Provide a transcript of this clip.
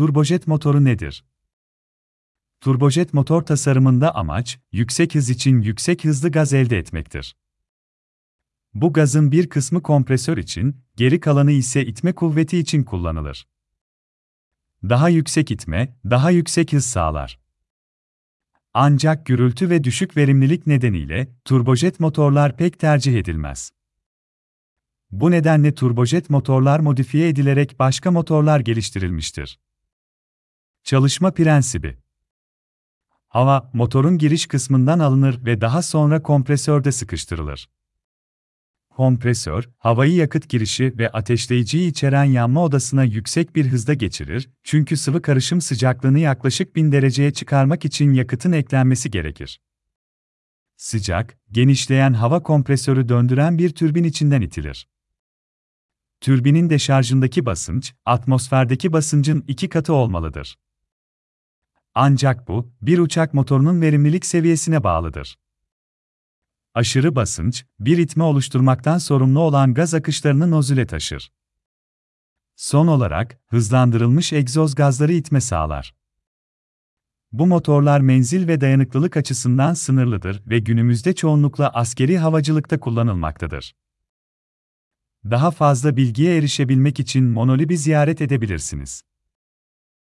Turbojet motoru nedir? Turbojet motor tasarımında amaç, yüksek hız için yüksek hızlı gaz elde etmektir. Bu gazın bir kısmı kompresör için, geri kalanı ise itme kuvveti için kullanılır. Daha yüksek itme, daha yüksek hız sağlar. Ancak gürültü ve düşük verimlilik nedeniyle turbojet motorlar pek tercih edilmez. Bu nedenle turbojet motorlar modifiye edilerek başka motorlar geliştirilmiştir. Çalışma prensibi Hava, motorun giriş kısmından alınır ve daha sonra kompresörde sıkıştırılır. Kompresör, havayı yakıt girişi ve ateşleyiciyi içeren yanma odasına yüksek bir hızda geçirir, çünkü sıvı karışım sıcaklığını yaklaşık 1000 dereceye çıkarmak için yakıtın eklenmesi gerekir. Sıcak, genişleyen hava kompresörü döndüren bir türbin içinden itilir. Türbinin deşarjındaki basınç, atmosferdeki basıncın iki katı olmalıdır. Ancak bu, bir uçak motorunun verimlilik seviyesine bağlıdır. Aşırı basınç, bir itme oluşturmaktan sorumlu olan gaz akışlarını nozüle taşır. Son olarak, hızlandırılmış egzoz gazları itme sağlar. Bu motorlar menzil ve dayanıklılık açısından sınırlıdır ve günümüzde çoğunlukla askeri havacılıkta kullanılmaktadır. Daha fazla bilgiye erişebilmek için Monolib'i ziyaret edebilirsiniz.